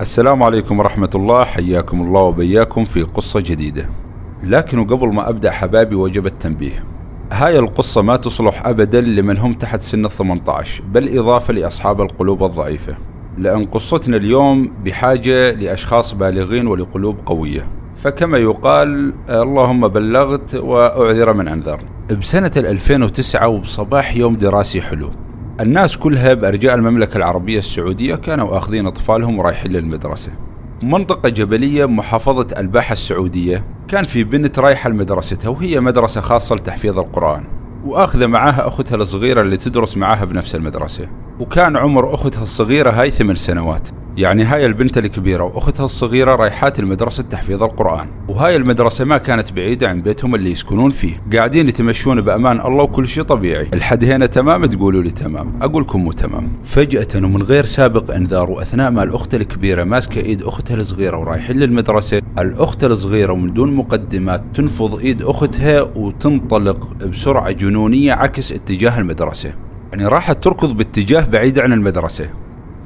السلام عليكم ورحمة الله حياكم الله وبياكم في قصة جديدة. لكن قبل ما أبدأ حبايبي وجب التنبيه. هاي القصة ما تصلح أبدا لمن هم تحت سن ال 18 بل إضافة لأصحاب القلوب الضعيفة. لأن قصتنا اليوم بحاجة لأشخاص بالغين ولقلوب قوية. فكما يقال اللهم بلغت وأعذر من أنذر بسنة 2009 وبصباح يوم دراسي حلو. الناس كلها بأرجاء المملكة العربية السعودية كانوا آخذين أطفالهم ورايحين للمدرسة. منطقة جبلية محافظة الباحة السعودية كان في بنت رايحة لمدرستها وهي مدرسة خاصة لتحفيظ القرآن وآخذة معاها أختها الصغيرة اللي تدرس معاها بنفس المدرسة. وكان عمر أختها الصغيرة هاي ثمان سنوات. يعني هاي البنت الكبيرة وأختها الصغيرة رايحات المدرسة تحفيظ القرآن. وهاي المدرسة ما كانت بعيدة عن بيتهم اللي يسكنون فيه. قاعدين يتمشون بأمان الله وكل شيء طبيعي. الحد هنا تمام؟ تقولوا لي تمام. أقول لكم مو تمام. فجأة ومن غير سابق إنذار وأثناء ما الأخت الكبيرة ماسكة إيد أختها الصغيرة ورايحين للمدرسة الأخت الصغيرة ومن دون مقدمات تنفض إيد أختها وتنطلق بسرعة جنونية عكس اتجاه المدرسة. يعني راحت تركض باتجاه بعيد عن المدرسة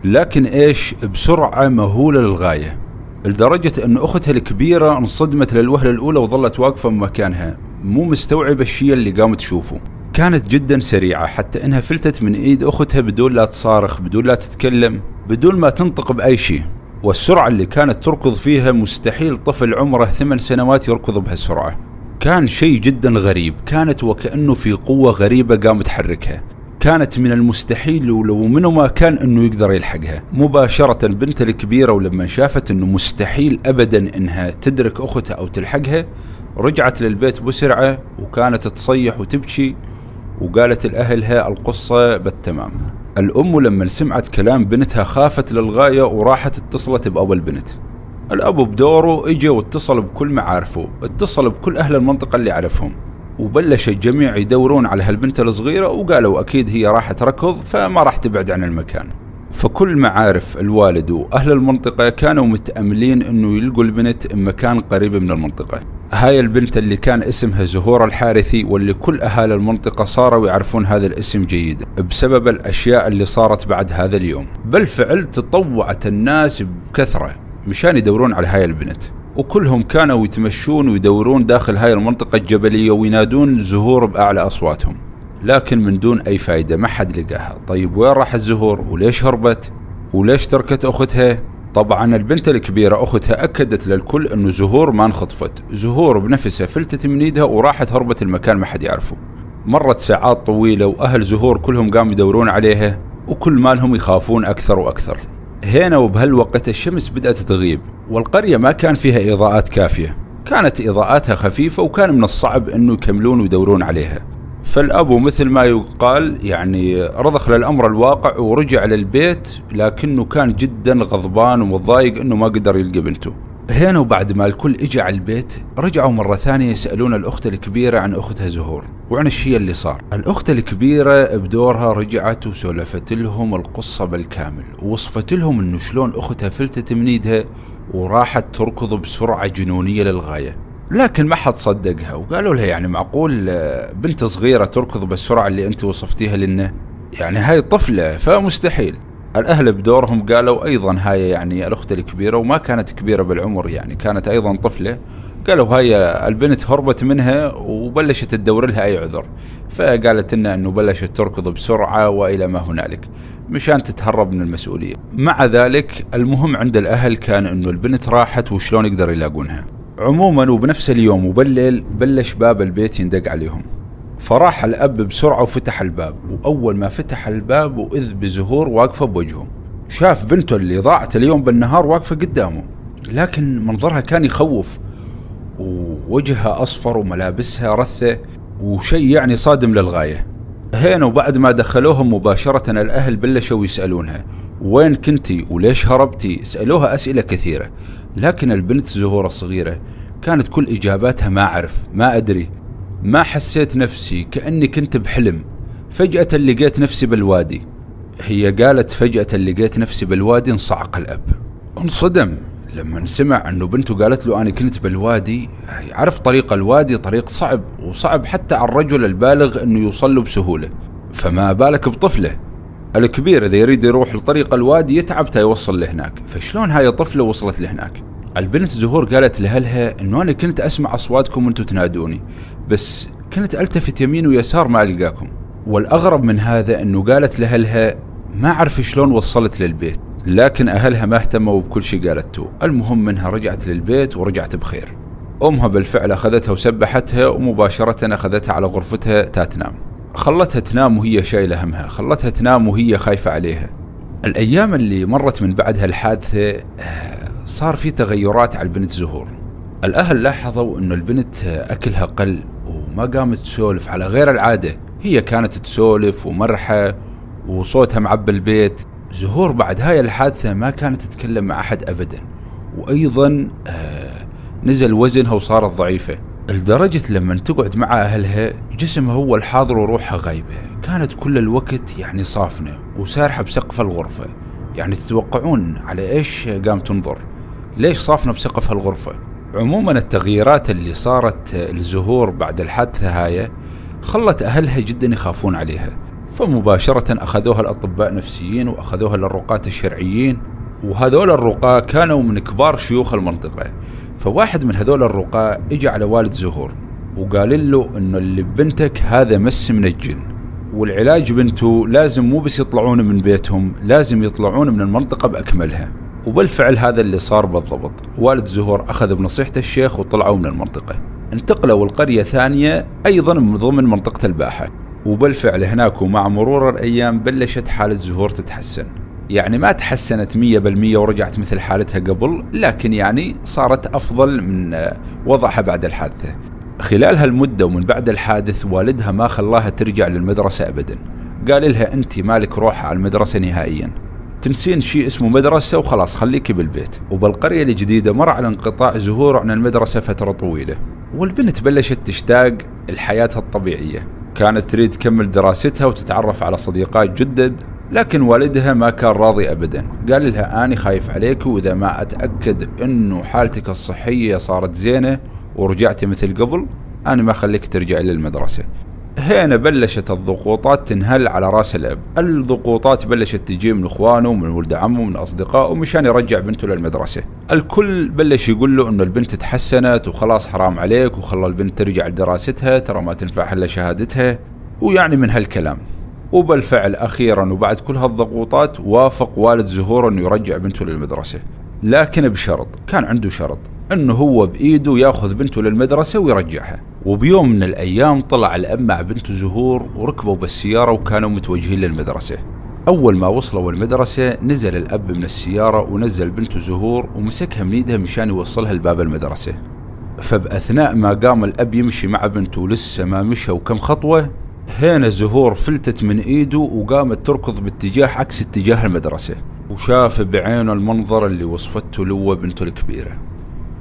لكن إيش؟ بسرعة مهولة للغاية لدرجة أن أختها الكبيرة انصدمت للوهلة الأولى وظلت واقفة بمكانها مو مستوعبة الشيء اللي قامت تشوفه. كانت جدا سريعة حتى إنها فلتت من إيد أختها بدون لا تصارخ بدون لا تتكلم بدون ما تنطق بأي شيء. والسرعة اللي كانت تركض فيها مستحيل طفل عمره ثمان سنوات يركض بهالسرعة. كان شيء جدا غريب كانت وكأنه في قوة غريبة قام تحركها. كانت من المستحيل ولو منه ما كان إنه يقدر يلحقها. مباشرة البنت الكبيرة ولما شافت إنه مستحيل ابدا إنها تدرك أختها أو تلحقها رجعت للبيت بسرعة وكانت تصيح وتبكي وقالت لأهلها القصة بالتمام. الأم لما سمعت كلام بنتها خافت للغاية وراحت اتصلت بأبو البنت. الأب بدوره اجى واتصل بكل معارفه اتصل بكل أهل المنطقة اللي عرفهم. وبلش الجميع يدورون على هالبنت الصغيرة وقالوا أكيد هي راح تركض فما راح تبعد عن المكان. فكل معارف الوالد وأهل المنطقة كانوا متأملين أنه يلقوا البنت بمكان قريب من المنطقة. هاي البنت اللي كان اسمها زهور الحارثي واللي كل أهالي المنطقة صاروا يعرفون هذا الاسم جيد بسبب الأشياء اللي صارت بعد هذا اليوم. بالفعل تطوعت الناس بكثرة مشان يدورون على هاي البنت. وكلهم كانوا يتمشون ويدورون داخل هاي المنطقة الجبلية وينادون زهور بأعلى أصواتهم. لكن من دون أي فايدة ما حد لقاها. طيب وين راحت زهور وليش هربت؟ وليش تركت أختها؟ طبعا البنت الكبيرة أختها أكدت للكل أنه زهور ما انخطفت. زهور بنفسها فلتت من إيدها وراحت هربت المكان ما حد يعرفه. مرت ساعات طويلة وأهل زهور كلهم قاموا يدورون عليها وكل مالهم يخافون أكثر وأكثر. هنا وبهالوقت الشمس بدأت تغيب والقرية ما كان فيها إضاءات كافية. كانت إضاءاتها خفيفة وكان من الصعب أنه يكملون ويدورون عليها. فالأبو مثل ما يقال يعني رضخ للأمر الواقع ورجع للبيت لكنه كان جدا غضبان ومتضايق أنه ما قدر يلقى بنته. هنا وبعد ما الكل اجى على البيت رجعوا مرة ثانية يسألون الأخت الكبيرة عن أختها زهور وعن الشيء اللي صار. الأخت الكبيرة بدورها رجعت وسولفت لهم القصة بالكامل ووصفت لهم أنه شلون أختها فلتت من إيدها وراحت تركض بسرعة جنونية للغاية. لكن ما حد صدقها وقالوا لها يعني معقول بنت صغيرة تركض بالسرعة اللي أنت وصفتيها لنا؟ يعني هاي طفلة فمستحيل. الأهل بدورهم قالوا أيضا هاي يعني الأخت الكبيرة وما كانت كبيرة بالعمر يعني كانت أيضا طفلة. قالوا هاي البنت هربت منها وبلشت تدور لها أي عذر. فقالت لنا أنه بلشت تركض بسرعة وإلى ما هنالك مشان تتهرب من المسؤولية. مع ذلك المهم عند الأهل كان أنه البنت راحت وشلون يقدر يلاقونها. عموما وبنفس اليوم وبالليل بلش باب البيت يندق عليهم. فراح الأب بسرعة وفتح الباب وأول ما فتح الباب وإذ بزهور واقفة بوجهه. شاف بنته اللي ضاعت اليوم بالنهار واقفة قدامه لكن منظرها كان يخوف ووجهها أصفر وملابسها رثة وشيء يعني صادم للغاية. هنا وبعد ما دخلوهم مباشرة الأهل بلشوا يسألونها وين كنتي؟ وليش هربتي؟ سألوها أسئلة كثيرة لكن البنت زهور الصغيرة كانت كل إجاباتها ما أعرف ما أدري ما حسيت نفسي كأني كنت بحلم. فجأة لقيت نفسي بالوادي. هي قالت فجأة لقيت نفسي بالوادي انصعق الأب. انصدم. لما سمع أنه بنته قالت له أنا كنت بالوادي يعرف طريق الوادي طريق صعب وصعب حتى على الرجل البالغ أنه يوصل له بسهولة. فما بالك بطفله؟ الكبير إذا يريد يروح لطريق الوادي يتعب تا يوصل لهناك. فشلون هاي الطفلة وصلت لهناك؟ البنت زهور قالت لأهلها إنه أنا كنت أسمع أصواتكم وأنتم تنادوني بس كنت ألتفت يمين ويسار ما ألقاكم. والأغرب من هذا إنه قالت لأهلها ما أعرف شلون وصلت للبيت لكن أهلها ما اهتموا بكل شيء قالته. المهم منها رجعت للبيت ورجعت بخير. أمها بالفعل أخذتها وسبحتها ومباشرة أخذتها على غرفتها تنام. خلتها تنام وهي شايلة همها خلتها تنام وهي خايفة عليها. الأيام اللي مرت من بعد هالحادثه آه، صار في تغيرات على البنت زهور. الأهل لاحظوا إنه البنت أكلها قل وما قامت تسولف. على غير العادة هي كانت تسولف ومرحة وصوتها معبى البيت. زهور بعد هاي الحادثة ما كانت تتكلم مع أحد أبدا. وأيضا آه نزل وزنها وصارت ضعيفة. لدرجة لما تقعد مع أهلها جسمها هو الحاضر وروحها غايبة. كانت كل الوقت يعني صافنة وسارحة بسقف الغرفة. يعني تتوقعون على إيش قام تنظر. ليش صافنة بسقف الغرفة؟ عموما التغييرات اللي صارت لزهور بعد الحادثة هاي خلت أهلها جدا يخافون عليها. فمباشرة أخذوها الأطباء نفسيين وأخذوها للرقاة الشرعيين وهذول الرقاة كانوا من كبار شيوخ المنطقة. فواحد من هذول الرقاة اجى على والد زهور وقال له إنه اللي بنتك هذا مس من الجن والعلاج بنته لازم مو بس يطلعون من بيتهم لازم يطلعون من المنطقة بأكملها. وبالفعل هذا اللي صار بالضبط. والد زهور أخذ بنصيحة الشيخ وطلعوا من المنطقة. انتقلوا القرية ثانية أيضا من ضمن منطقة الباحة. وبالفعل هناك ومع مرور الأيام بلشت حالة زهور تتحسن. يعني ما تحسنت مية بالمية ورجعت مثل حالتها قبل لكن يعني صارت أفضل من وضعها بعد الحادثة. خلال هالمدة ومن بعد الحادث والدها ما خلاها ترجع للمدرسة أبدا. قال لها أنت مالك روحة على المدرسة نهائيا. تنسين شيء اسمه مدرسة وخلاص خليكي بالبيت. وبالقرية الجديدة مر على انقطاع زهور عن المدرسة فترة طويلة. والبنت بلشت تشتاق لحياتها الطبيعية. كانت تريد تكمل دراستها وتتعرف على صديقات جدد لكن والدها ما كان راضي ابدا. قال لها اني خايف عليك وإذا ما أتأكد إنه حالتك الصحية صارت زينة ورجعتي مثل قبل أنا ما خليك ترجع للمدرسه هنا بلشت الضغوطات تنهل على راس الأب. الضغوطات بلشت تجي من إخوانه ومن ولد عمه ومن أصدقائه مشان يرجع بنته للمدرسة. الكل بلش يقول له إنه البنت تحسنت وخلاص حرام عليك وخلى البنت ترجع لدراستها ترى ما تنفع إلا شهادتها. ويعني من هالكلام. وبالفعل أخيرا وبعد كل هالضغوطات وافق والد زهور إنه يرجع بنته للمدرسة. لكن بشرط كان عنده شرط. أنه هو بإيده يأخذ بنته للمدرسة ويرجعها. وبيوم من الأيام طلع الأب مع بنته زهور وركبوا بالسيارة وكانوا متوجهين للمدرسة. أول ما وصلوا المدرسة نزل الأب من السيارة ونزل بنته زهور ومسكها من إيدها مشان يوصلها لباب المدرسة. فبأثناء ما قام الأب يمشي مع بنته لسه ما مشى وكم خطوة هنا زهور فلتت من إيده وقامت تركض باتجاه عكس اتجاه المدرسة. وشاف بعينه المنظر اللي وصفته له بنته الكبيرة.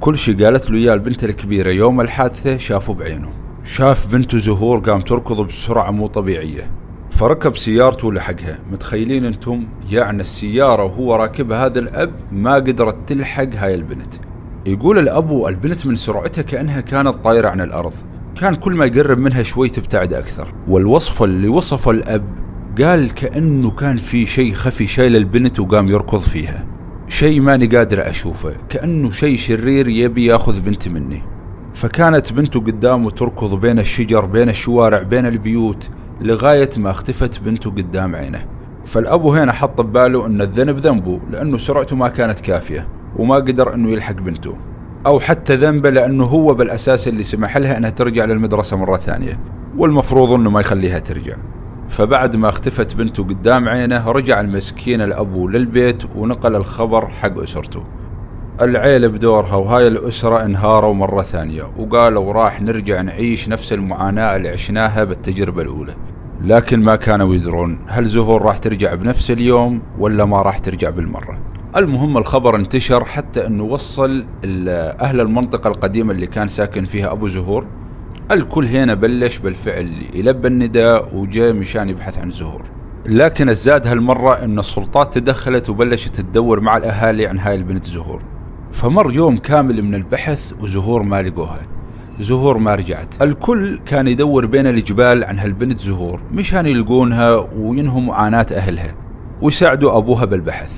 كل شيء قالت له إياه البنت الكبيرة يوم الحادثة شافه بعينه. شاف بنته زهور قام تركض بسرعة مو طبيعية. فركب سيارته ولحقها متخيلين أنتم؟ يعني السيارة وهو راكبها هذا الأب ما قدرت تلحق هاي البنت. يقول الابو البنت من سرعتها كأنها كانت طايرة عن الأرض. كان كل ما يقرب منها شوي تبتعد أكثر. والوصف اللي وصفه الأب قال كأنه كان في شيء خفي شايل البنت وقام يركض فيها. شيء ماني قادر أشوفه. كأنه شيء شرير يبي يأخذ بنتي مني. فكانت بنته قدامه تركض بين الشجر بين الشوارع بين البيوت لغاية ما اختفت بنته قدام عينه. فالأبو هنا حط بباله أن الذنب ذنبه لأنه سرعته ما كانت كافية وما قدر أنه يلحق بنته. أو حتى ذنبه لأنه هو بالأساس اللي سمح لها أنها ترجع للمدرسة مرة ثانية. والمفروض أنه ما يخليها ترجع. فبعد ما اختفت بنته قدام عينه رجع المسكين الأبو للبيت ونقل الخبر حق أسرته. العيلة بدورها وهاي الأسرة انهاروا مرة ثانية وقالوا راح نرجع نعيش نفس المعاناة اللي عشناها بالتجربة الأولى. لكن ما كانوا يدرون هل زهور راح ترجع بنفس اليوم ولا ما راح ترجع بالمرة. المهم الخبر انتشر حتى إنه وصل أهل المنطقة القديمة اللي كان ساكن فيها أبو زهور. الكل هنا بلش بالفعل يلبى النداء وجاء مشان يبحث عن زهور. لكن الزاد هالمرة إن السلطات تدخلت وبلشت تدور مع الأهالي عن هاي البنت زهور. فمر يوم كامل من البحث وزهور ما لقوها. زهور ما رجعت. الكل كان يدور بين الجبال عن هالبنت زهور مشان يلقونها وينهوا معاناة أهلها ويساعدوا أبوها بالبحث.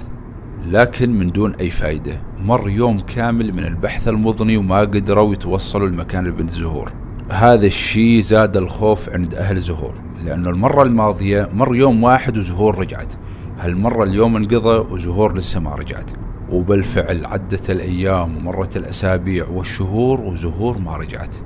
لكن من دون أي فايدة مر يوم كامل من البحث المضني وما قدروا يتوصلوا لمكان البنت زهور. هذا الشيء زاد الخوف عند أهل زهور لأنه المرة الماضية مر يوم واحد وزهور رجعت. هالمرة اليوم انقضى وزهور لسه ما رجعت. وبالفعل عدت الأيام ومرت الأسابيع والشهور وزهور ما رجعت.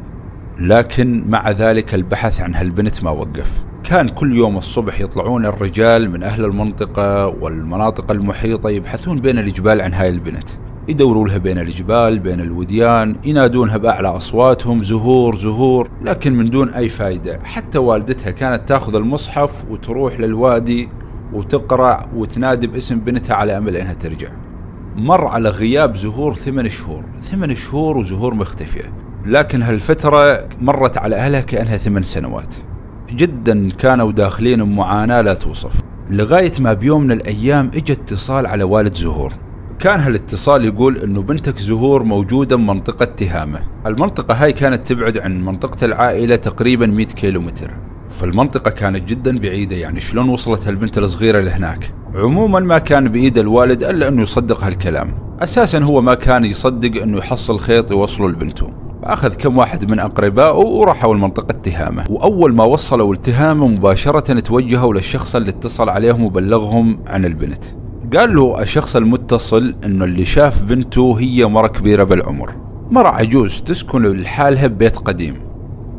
لكن مع ذلك البحث عن هالبنت ما وقف. كان كل يوم الصبح يطلعون الرجال من أهل المنطقة والمناطق المحيطة يبحثون بين الجبال عن هاي البنت. يدوروا لها بين الجبال بين الوديان ينادونها بأعلى أصواتهم زهور زهور لكن من دون أي فايدة. حتى والدتها كانت تأخذ المصحف وتروح للوادي وتقرأ وتنادي باسم بنتها على أمل أنها ترجع. مر على غياب زهور ثمان شهور. ثمان شهور وزهور مختفية. لكن هالفترة مرت على أهلها كأنها ثمان سنوات. جدا كانوا داخلين بمعاناة لا توصف. لغاية ما بيوم من الأيام اجى اتصال على والد زهور. كان هالاتصال يقول إنه بنتك زهور موجودة بمنطقة تهامة. المنطقة هاي كانت تبعد عن منطقة العائلة تقريبا 100 كيلومتر. فالمنطقة كانت جدا بعيدة يعني شلون وصلت هالبنت الصغيرة لهناك؟ عموما ما كان بإيد الوالد إلا أنه يصدق هالكلام. أساسا هو ما كان يصدق أنه يحصل خيط يوصله لبنته. أخذ كم واحد من أقربائه وراحوا لمنطقة تهامة. وأول ما وصلوا لتهامة مباشرة توجهوا للشخص اللي اتصل عليهم وبلغهم عن البنت. قال له الشخص المتصل إنه اللي شاف بنته هي مرة كبيرة بالعمر. مرة عجوز تسكن لحالها ببيت قديم.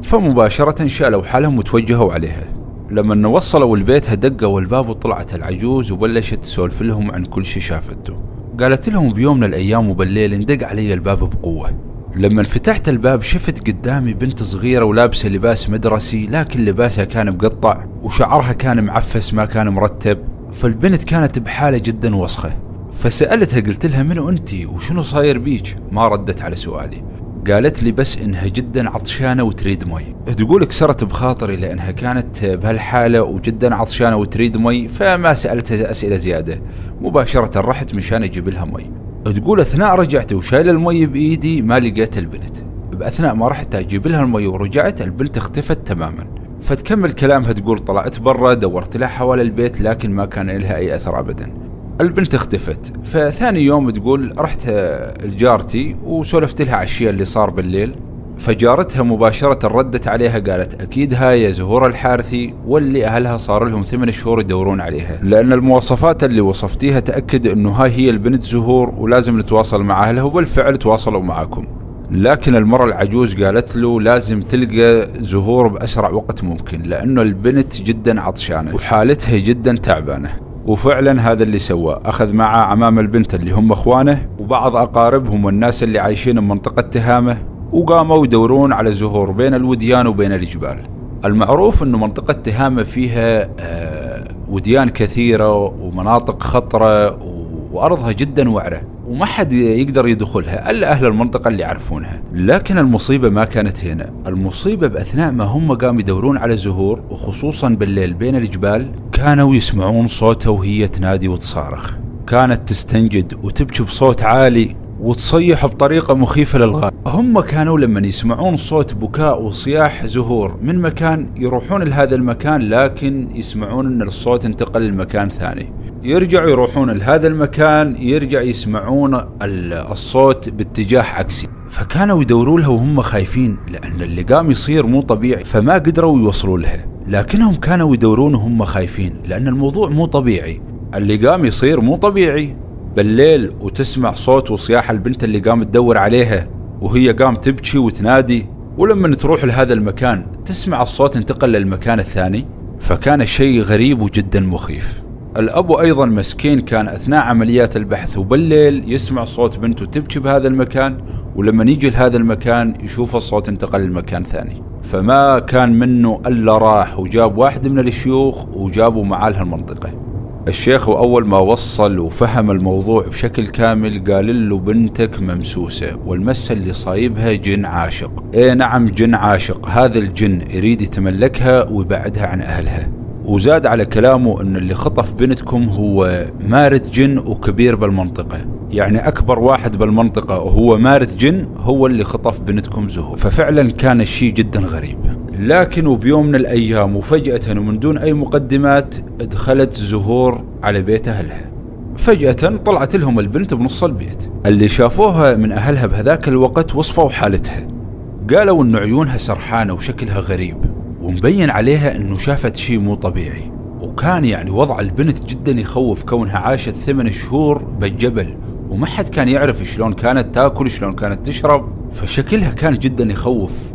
فمباشرة شالوا حالهم وتوجهوا عليها. لما وصلوا البيت دقوا الباب وطلعت العجوز وبلشت تسولف لهم عن كل شي شافته قالت لهم بيوم من الأيام وبالليل اندق علي الباب بقوة. لما فتحت الباب شفت قدامي بنت صغيرة ولابسة لباس مدرسي لكن لباسها كان مقطع وشعرها كان معفس ما كان مرتب. فالبنت كانت بحالة جدا وسخة. فسألتها قلت لها منو أنت؟ وشنو صاير بيك؟ ما ردت على سؤالي. قالت لي بس إنها جدا عطشانة وتريد مي تقول كسرت بخاطري لأنها كانت بهالحالة وجدا عطشانة وتريد مي فما سألتها أسئلة زيادة. مباشرة رحت مشان أجيب لها مي تقول أثناء رجعت وشايل المي بإيدي ما لقيت البنت. بأثناء ما رحت أجيب لها المي ورجعت البنت اختفت تماما. فتكمل كلامها تقول طلعت برا دورت لها حوالي البيت لكن ما كان لها أي أثر ابدا. البنت اختفت. فثاني يوم تقول رحت لجارتي وسولفت لها على الشيء اللي صار بالليل. فجارتها مباشرة ردت عليها قالت أكيد هاي زهور الحارثي واللي أهلها صار لهم ثمان شهور يدورون عليها. لأن المواصفات اللي وصفتيها تأكد أنه هاي هي البنت زهور ولازم نتواصل مع أهلها وبالفعل تواصلوا معكم لكن المرة العجوز قالت له لازم تلقى زهور بأسرع وقت ممكن لأنه البنت جدا عطشانة وحالتها جدا تعبانة. وفعلا هذا اللي سواه أخذ معه عمام البنت اللي هم أخوانه وبعض أقاربهم والناس اللي عايشين بمنطقة تهامة وقاموا يدورون على زهور بين الوديان وبين الجبال. المعروف أنه منطقة تهامة فيها آه، وديان كثيرة ومناطق خطرة وأرضها جدا وعرة. وما حد يقدر يدخلها إلا أهل المنطقة اللي يعرفونها. لكن المصيبة ما كانت هنا. المصيبة بأثناء ما هم قاموا يدورون على زهور وخصوصا بالليل بين الجبال كانوا يسمعون صوتها وهي تنادي وتصارخ. كانت تستنجد وتبكي بصوت عالي وتصيح بطريقة مخيفة للغاية. هم كانوا لما يسمعون صوت بكاء وصياح زهور من مكان يروحون لهذا المكان لكن يسمعون إن الصوت انتقل لمكان ثاني. يرجعوا يروحون لهذا المكان يرجع يسمعون الصوت باتجاه عكسي. فكانوا يدوروا لها وهم خايفين لأن اللي قام يصير مو طبيعي فما قدروا يوصلوا لها. لكنهم كانوا يدورون وهم خايفين لأن الموضوع مو طبيعي. اللي قام يصير مو طبيعي. بالليل وتسمع صوت وصياح البنت اللي قام تدور عليها وهي قام تبكي وتنادي. ولما تروح لهذا المكان تسمع الصوت انتقل للمكان الثاني. فكان شيء غريب وجدا مخيف. الأب أيضا مسكين كان أثناء عمليات البحث وبالليل يسمع صوت بنته تبكي بهذا المكان ولما يجي لهذا المكان يشوف الصوت انتقل لمكان ثاني. فما كان منه إلا راح وجاب واحد من الشيوخ وجابوا معاه لهالمنطقة الشيخ أول ما وصل وفهم الموضوع بشكل كامل قال له بنتك ممسوسة والمسة اللي صايبها جن عاشق. إيه نعم جن عاشق. هذا الجن يريد يتملكها ويبعدها عن أهلها. وزاد على كلامه إن اللي خطف بنتكم هو مارد جن وكبير بالمنطقة. يعني أكبر واحد بالمنطقة وهو مارد جن هو اللي خطف بنتكم زهور. ففعلا كان الشيء جدا غريب. لكن وبيوم من الأيام وفجأة ومن دون أي مقدمات دخلت زهور على بيت أهلها. فجأة طلعت لهم البنت بنص البيت. اللي شافوها من أهلها بهذاك الوقت وصفوا حالتها. قالوا أن عيونها سرحانة وشكلها غريب. ومبين عليها أنه شافت شيء مو طبيعي. وكان يعني وضع البنت جدا يخوف كونها عاشت ثمان شهور بالجبل وما حد كان يعرف شلون كانت تأكل شلون كانت تشرب. فشكلها كان جدا يخوف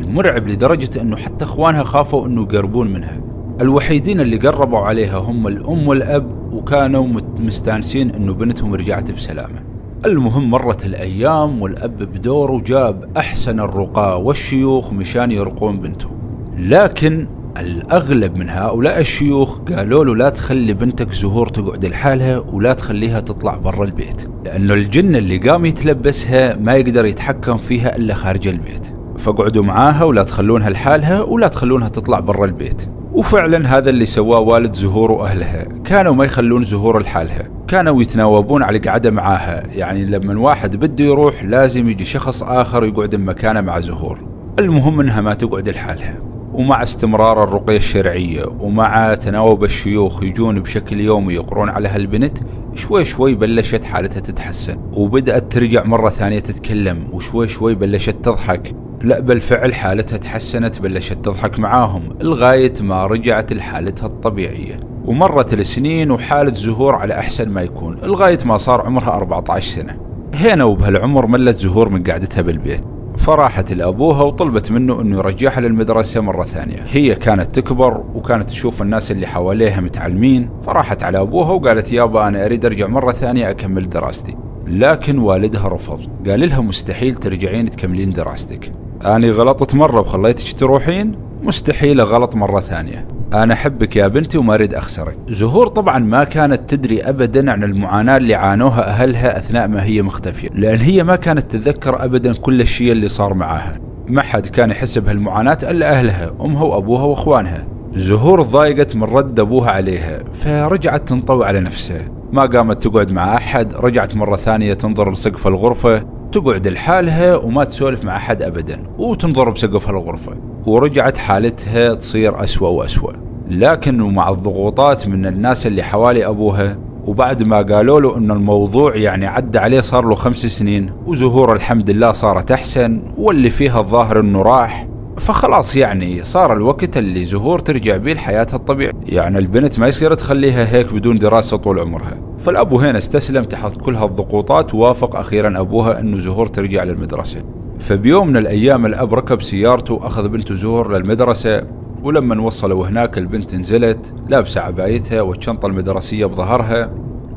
المرعب لدرجة أنه حتى أخوانها خافوا أنه يقربون منها. الوحيدين اللي قربوا عليها هم الأم والأب وكانوا مستانسين أنه بنتهم رجعت بسلامة. المهم مرت الأيام والأب بدوره جاب أحسن الرقاة والشيوخ مشان يرقون بنته. لكن الأغلب من هؤلاء الشيوخ قالوا له لا تخلي بنتك زهور تقعد لحالها ولا تخليها تطلع برا البيت لأنه الجن اللي قام يتلبسها ما يقدر يتحكم فيها إلا خارج البيت. فاقعدوا معاها ولا تخلونها لحالها ولا تخلونها تطلع برا البيت. وفعلا هذا اللي سواه والد زهور وأهلها. كانوا ما يخلون زهور لحالها. كانوا يتناوبون على قعدة معاها. يعني لما واحد بده يروح لازم يجي شخص آخر يقعد مكانه مع زهور. المهم إنها ما تقعد لحالها. ومع استمرار الرقية الشرعية ومع تناوب الشيوخ يجون بشكل يومي يقرون على هالبنت شوي شوي بلشت حالتها تتحسن وبدأت ترجع مرة ثانية تتكلم وشوي شوي بلشت تضحك. لا بالفعل حالتها تحسنت بلشت تضحك معاهم لغاية ما رجعت لحالتها الطبيعية. ومرت السنين وحالة زهور على أحسن ما يكون لغاية ما صار عمرها 14 سنة. هنا وبهالعمر ملت زهور من قعدتها بالبيت. فراحت لأبوها وطلبت منه أنه يرجعها للمدرسة مرة ثانية. هي كانت تكبر وكانت تشوف الناس اللي حواليها متعلمين. فراحت على أبوها وقالت يابا أنا أريد أرجع مرة ثانية أكمل دراستي. لكن والدها رفض. قال لها مستحيل ترجعين تكملين دراستك. أنا غلطت مرة وخليتك تروحين؟ مستحيل غلط مرة ثانية. أنا أحبك يا بنتي وما أريد أخسرك. زهور طبعا ما كانت تدري أبدا عن المعاناة اللي عانوها أهلها أثناء ما هي مختفية لأن هي ما كانت تتذكر أبدا كل الشيء اللي صار معاها. ما حد كان يحس بهالمعاناة إلا أهلها أمها وأبوها وأخوانها. زهور ضايقت من رد أبوها عليها فرجعت تنطوي على نفسها. ما قامت تقعد مع أحد رجعت مرة ثانية تنظر لسقف الغرفة تقعد لحالها وما تسولف مع أحد أبدا وتنظر بسقف الغرفة. ورجعت حالتها تصير أسوأ وأسوأ. لكن مع الضغوطات من الناس اللي حوالي أبوها وبعد ما قالوا له أن الموضوع يعني عدى عليه صار له خمس سنين وزهور الحمد لله صارت أحسن واللي فيها الظاهر أنه راح فخلاص يعني صار الوقت اللي زهور ترجع به لحياتها الطبيعية. يعني البنت ما يصير تخليها هيك بدون دراسة طول عمرها. فالأبو هنا استسلم تحت كل هالضغوطات ووافق أخيرا أبوها أنه زهور ترجع للمدرسة. فبيوم من الأيام الأب ركب سيارته وأخذ بنته زهور للمدرسة ولما وصلوا هناك البنت نزلت لابسة عبايتها والشنطة المدرسية بظهرها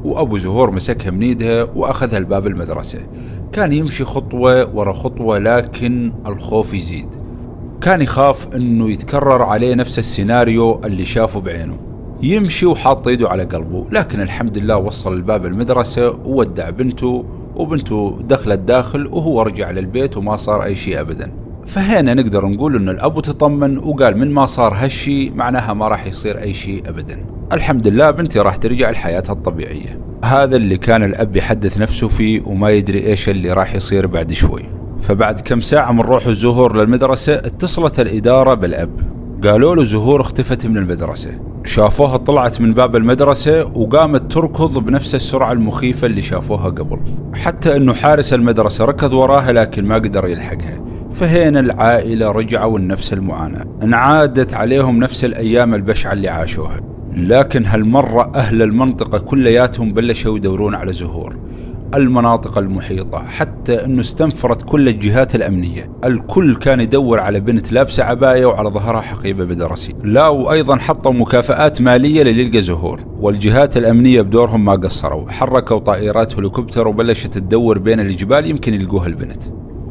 وأبو زهور مسكها من إيدها وأخذها لباب المدرسة. كان يمشي خطوة ورا خطوة لكن الخوف يزيد. كان يخاف إنه يتكرر عليه نفس السيناريو اللي شافه بعينه. يمشي وحاط إيده على قلبه لكن الحمد لله وصل لباب المدرسة وودع بنته وبنته دخلت داخل وهو رجع للبيت وما صار أي شيء ابدا. فهنا نقدر نقول ان الابو تطمن وقال من ما صار هالشي معناها ما راح يصير أي شيء ابدا. الحمد لله بنتي راح ترجع لحياتها الطبيعية. هذا اللي كان الأب يحدث نفسه فيه وما يدري إيش اللي راح يصير بعد شوي. فبعد كم ساعة من روح الزهور للمدرسة اتصلت الإدارة بالأب. قالوا له زهور اختفت من المدرسة. شافوها طلعت من باب المدرسة وقامت تركض بنفس السرعة المخيفة اللي شافوها قبل. حتى أنه حارس المدرسة ركض وراها لكن ما قدر يلحقها. فهنا العائلة رجعوا لنفس المعاناة. انعادت عليهم نفس الأيام البشعة اللي عاشوها. لكن هالمرة أهل المنطقة كلياتهم بلشوا يدورون على زهور. المناطق المحيطة حتى أنه استنفرت كل الجهات الأمنية. الكل كان يدور على بنت لابسة عباية وعلى ظهرها حقيبة بدرسي. لا وأيضا حطوا مكافآت مالية للي زهور. والجهات الأمنية بدورهم ما قصروا. حركوا طائرات هليكوبتر وبلشت تدور بين الجبال يمكن يلقوها البنت.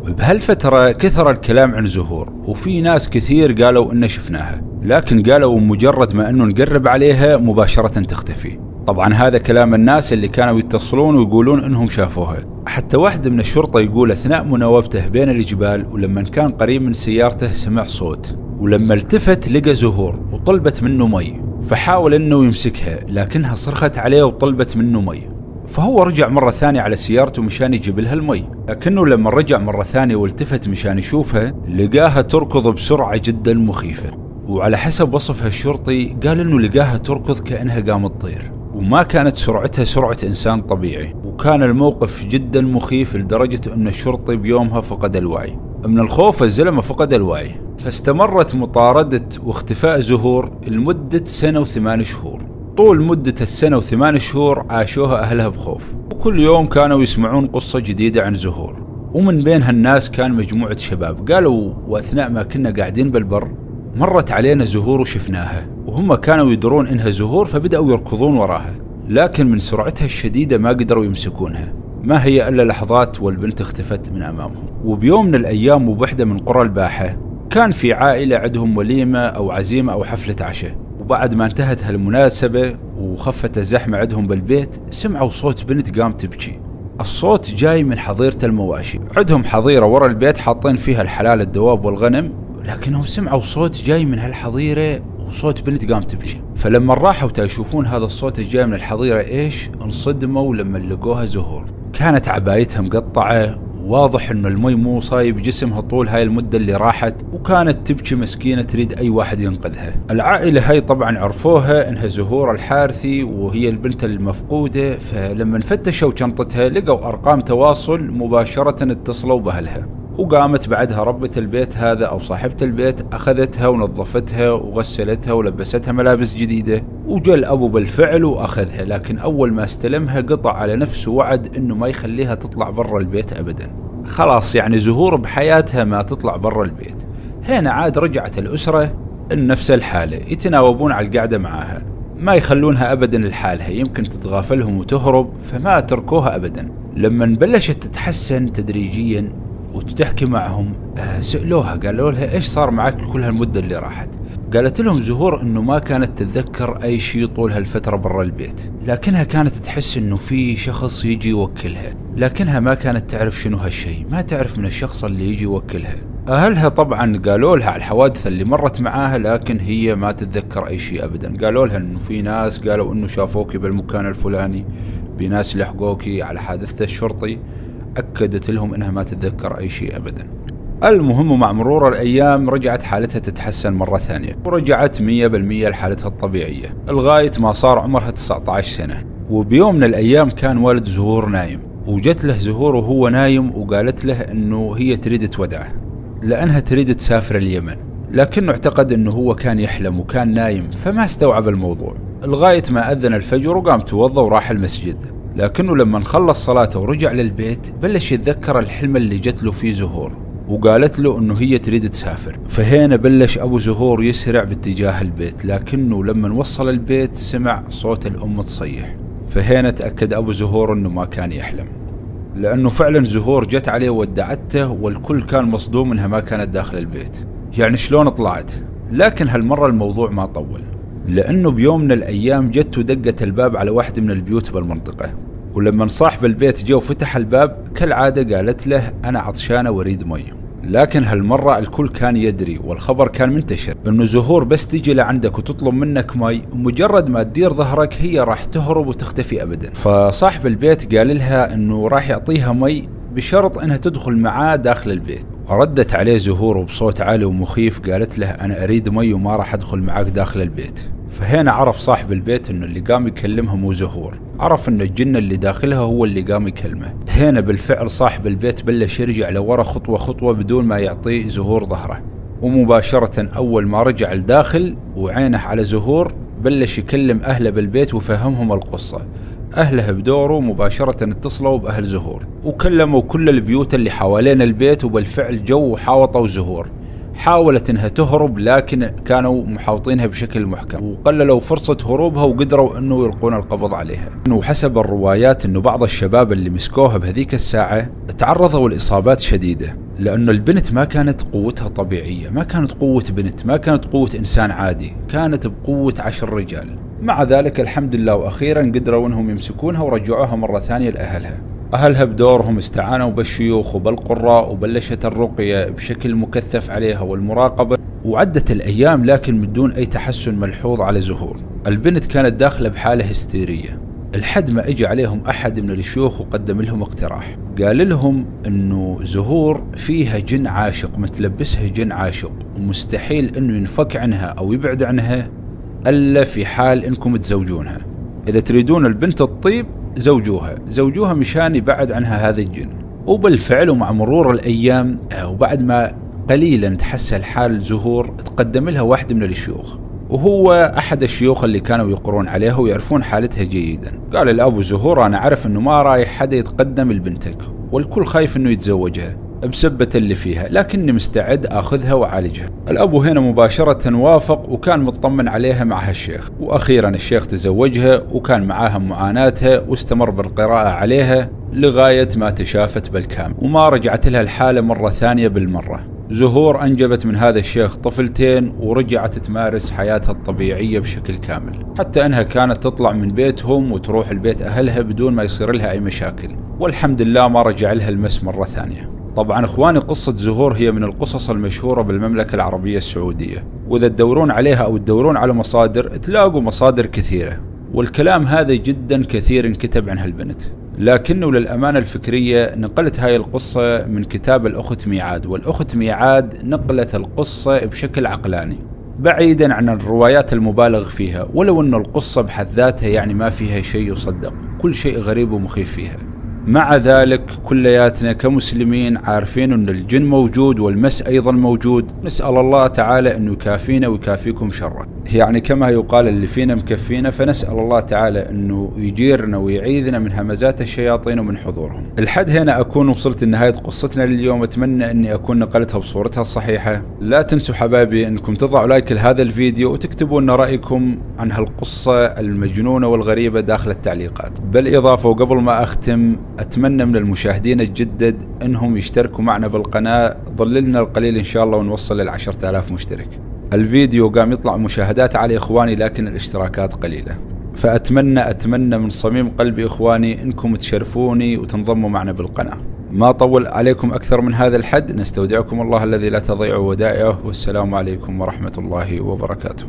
بهالفترة كثر الكلام عن زهور وفي ناس كثير قالوا إن شفناها. لكن قالوا مجرد ما أنه نقرب عليها مباشرة تختفي. طبعا هذا كلام الناس اللي كانوا يتصلون ويقولون إنهم شافوها. حتى واحد من الشرطة يقول أثناء مناوبته بين الجبال ولما كان قريب من سيارته سمع صوت ولما التفت لقى زهور وطلبت منه مي فحاول إنه يمسكها لكنها صرخت عليه وطلبت منه مي. فهو رجع مرة ثانية على سيارته مشان يجيب لها المي. لكنه لما رجع مرة ثانية والتفت مشان يشوفها لقاها تركض بسرعة جدا مخيفة. وعلى حسب وصفها الشرطي قال إنه لقاها تركض كأنها قامت تطير. وما كانت سرعتها سرعة إنسان طبيعي وكان الموقف جدا مخيف لدرجة أن الشرطي بيومها فقد الوعي. من الخوف الزلمة فقد الوعي. فاستمرت مطاردة واختفاء زهور لمدة سنة وثمان شهور. طول مدة السنة وثمان شهور عاشوها أهلها بخوف. وكل يوم كانوا يسمعون قصة جديدة عن زهور. ومن بين هالناس كان مجموعة شباب. قالوا وأثناء ما كنا قاعدين بالبر مرت علينا زهور وشفناها وهم كانوا يدرون إنها زهور فبدأوا يركضون وراها لكن من سرعتها الشديدة ما قدروا يمسكونها. ما هي إلا لحظات والبنت اختفت من أمامهم. وبيوم من الأيام وبحدة من قرى الباحة كان في عائلة عندهم وليمة أو عزيمة أو حفلة عشاء. وبعد ما انتهت هالمناسبة وخفت الزحمة عندهم بالبيت سمعوا صوت بنت قام تبكي. الصوت جاي من حظيرة المواشي. عندهم حظيرة ورا البيت حاطين فيها الحلال الدواب والغنم لكنهم سمعوا صوت جاي من هالحظيرة وصوت بنت قام تبكي. فلما راحوا يشوفون هذا الصوت الجاي من الحظيرة إيش؟ انصدموا لما لقوها زهور. كانت عبايتها مقطعة واضح إنه المي مو صايب جسمها طول هاي المدة اللي راحت وكانت تبكي مسكينة تريد أي واحد ينقذها. العائلة هاي طبعا عرفوها إنها زهور الحارثي وهي البنت المفقودة فلما فتشوا شنطتها لقوا أرقام تواصل مباشرة اتصلوا بأهلها. وقامت بعدها ربة البيت هذا أو صاحبة البيت أخذتها ونظفتها وغسلتها ولبستها ملابس جديدة. وجا الأبو بالفعل وأخذها لكن أول ما استلمها قطع على نفسه وعد أنه ما يخليها تطلع برا البيت أبدا. خلاص يعني زهور بحياتها ما تطلع برا البيت. هنا عاد رجعت الأسرة نفس الحالة يتناوبون على القعدة معاها ما يخلونها أبدا لحالها يمكن تتغافلهم وتهرب فما تركوها أبدا. لما بلشت تتحسن تدريجيا وتحكي معهم آه، سألوها قالوا لها إيش صار معك كل هالمدة اللي راحت؟ قالت لهم زهور إنه ما كانت تتذكر أي شيء طول هالفترة برا البيت لكنها كانت تحس إنه في شخص يجي يوكلها لكنها ما كانت تعرف شنو هالشيء ما تعرف من الشخص اللي يجي يوكلها. أهلها طبعا قالوا لها على الحوادث اللي مرت معاها لكن هي ما تتذكر أي شيء ابدا. قالوا لها إنه في ناس قالوا إنه شافوكي بالمكان الفلاني بناس لحقوكي على حادثة الشرطي. أكدت لهم أنها ما تتذكر أي شيء أبدا. المهم مع مرور الأيام رجعت حالتها تتحسن مرة ثانية. ورجعت 100% لحالتها الطبيعية. لغاية ما صار عمرها 19 سنة. وبيوم من الأيام كان والد زهور نايم. وجت له زهور وهو نايم وقالت له أنه هي تريد تودعه. لأنها تريد تسافر اليمن. لكنه اعتقد أنه هو كان يحلم وكان نايم فما استوعب الموضوع. لغاية ما أذن الفجر وقام توضى وراح المسجد. لكنه لما خلص صلاته ورجع للبيت بلش يتذكر الحلم اللي جت له فيه زهور وقالت له إنه هي تريد تسافر. فهنا بلش أبو زهور يسرع باتجاه البيت لكنه لما وصل البيت سمع صوت الأم تصيح. فهنا تأكد أبو زهور إنه ما كان يحلم. لأنه فعلا زهور جت عليه ودعته والكل كان مصدوم إنها ما كانت داخل البيت. يعني شلون طلعت؟ لكن هالمرة الموضوع ما طول. لأنه بيوم من الأيام جت ودقت الباب على واحدة من البيوت بالمنطقة. ولما صاحب البيت جاء وفتح الباب كالعادة قالت له أنا عطشانة وأريد مي لكن هالمرة الكل كان يدري والخبر كان منتشر إنه زهور بس تجي لعندك وتطلب منك مي ومجرد ما تدير ظهرك هي راح تهرب وتختفي ابدا. فصاحب البيت قال لها إنه راح يعطيها مي بشرط إنها تدخل معاه داخل البيت. ردت عليه زهور بصوت عالي ومخيف قالت له أنا أريد مي وما راح أدخل معاك داخل البيت. فهنا عرف صاحب البيت إنه اللي قام يكلمها مو زهور. عرف انه الجن اللي داخلها هو اللي قام يكلمه. هنا بالفعل صاحب البيت بلش يرجع لورا خطوة خطوة بدون ما يعطيه زهور ظهره. ومباشرة أول ما رجع الداخل وعينه على زهور بلش يكلم أهله بالبيت وفهمهم القصة. أهله بدوره مباشرة اتصلوا بأهل زهور. وكلموا كل البيوت اللي حوالين البيت وبالفعل جو وحاوطوا زهور. حاولت إنها تهرب لكن كانوا محاوطينها بشكل محكم. وقللوا فرصة هروبها وقدروا إنه يلقون القبض عليها. وحسب الروايات إنه بعض الشباب اللي مسكوها بهذيك الساعة تعرضوا لإصابات شديدة لأنه البنت ما كانت قوتها طبيعية ما كانت قوة بنت ما كانت قوة إنسان عادي كانت بقوة عشر رجال. مع ذلك الحمد لله وأخيرا قدروا إنهم يمسكونها ورجعوها مرة ثانية لأهلها. أهلها بدورهم استعانوا بالشيوخ وبالقراء وبلشت الرقية بشكل مكثف عليها والمراقبة؟ وعدت الأيام لكن من دون أي تحسن ملحوظ على زهور. البنت كانت داخلة بحالة هستيرية. لحد ما اجى عليهم أحد من الشيوخ وقدم لهم اقتراح. قال لهم إنه زهور فيها جن عاشق متلبسها جن عاشق ومستحيل إنه ينفك عنها أو يبعد عنها إلا في حال إنكم تزوجونها. إذا تريدون البنت الطيب زوجوها. زوجوها مشان يبعد عنها هذا الجن. وبالفعل ومع مرور الأيام آه، وبعد ما قليلا تحسن حال زهور تقدم لها واحد من الشيوخ. وهو أحد الشيوخ اللي كانوا يقرون عليها ويعرفون حالتها جيدا. قال الأبو زهور أنا أعرف أنه ما رايح حدا يتقدم لبنتك والكل خايف أنه يتزوجها. بسبة اللي فيها لكني مستعد أخذها وأعالجها. الأبو هنا مباشرة وافق وكان مطمن عليها مع هالشيخ. وأخيرا الشيخ تزوجها وكان معاها معاناتها واستمر بالقراءة عليها لغاية ما تشافت بالكامل. وما رجعت لها الحالة مرة ثانية بالمرة. زهور أنجبت من هذا الشيخ طفلتين ورجعت تمارس حياتها الطبيعية بشكل كامل. حتى أنها كانت تطلع من بيتهم وتروح البيت أهلها بدون ما يصير لها أي مشاكل. والحمد لله ما رجع لها المس مرة ثانية. طبعا إخواني قصة زهور هي من القصص المشهورة بالمملكة العربية السعودية. وإذا تدورون عليها أو تدورون على مصادر تلاقوا مصادر كثيرة. والكلام هذا جدا كثير انكتب عن هالبنت لكنه للأمانة الفكرية نقلت هاي القصة من كتاب الأخت ميعاد. والأخت ميعاد نقلت القصة بشكل عقلاني بعيدا عن الروايات المبالغ فيها ولو أن القصة بحد ذاتها يعني ما فيها شيء يصدق. كل شيء غريب ومخيف فيها. مع ذلك كلياتنا كمسلمين عارفين أن الجن موجود والمس أيضا موجود. نسأل الله تعالى أنه يكافينا ويكافيكم شره يعني كما يقال اللي فينا مكفينا فنسأل الله تعالى أنه يجيرنا ويعيذنا من همزات الشياطين ومن حضورهم. الحد هنا أكون وصلت لنهاية قصتنا لليوم. أتمنى أني أكون نقلتها بصورتها الصحيحة. لا تنسوا حبايبي أنكم تضعوا لايك لهذا الفيديو وتكتبوا لنا رأيكم عن هالقصة المجنونة والغريبة داخل التعليقات. بالإضافة وقبل ما أختم أتمنى من المشاهدين الجدد أنهم يشتركوا معنا بالقناة. ظللنا القليل إن شاء الله ونوصل للعشرة آلاف مشترك. الفيديو قام يطلع مشاهدات على إخواني لكن الاشتراكات قليلة. فأتمنى أتمنى من صميم قلبي إخواني أنكم تشرفوني وتنضموا معنا بالقناة. ما طول عليكم أكثر من هذا الحد نستودعكم الله الذي لا تضيع ودائعه. والسلام عليكم ورحمة الله وبركاته.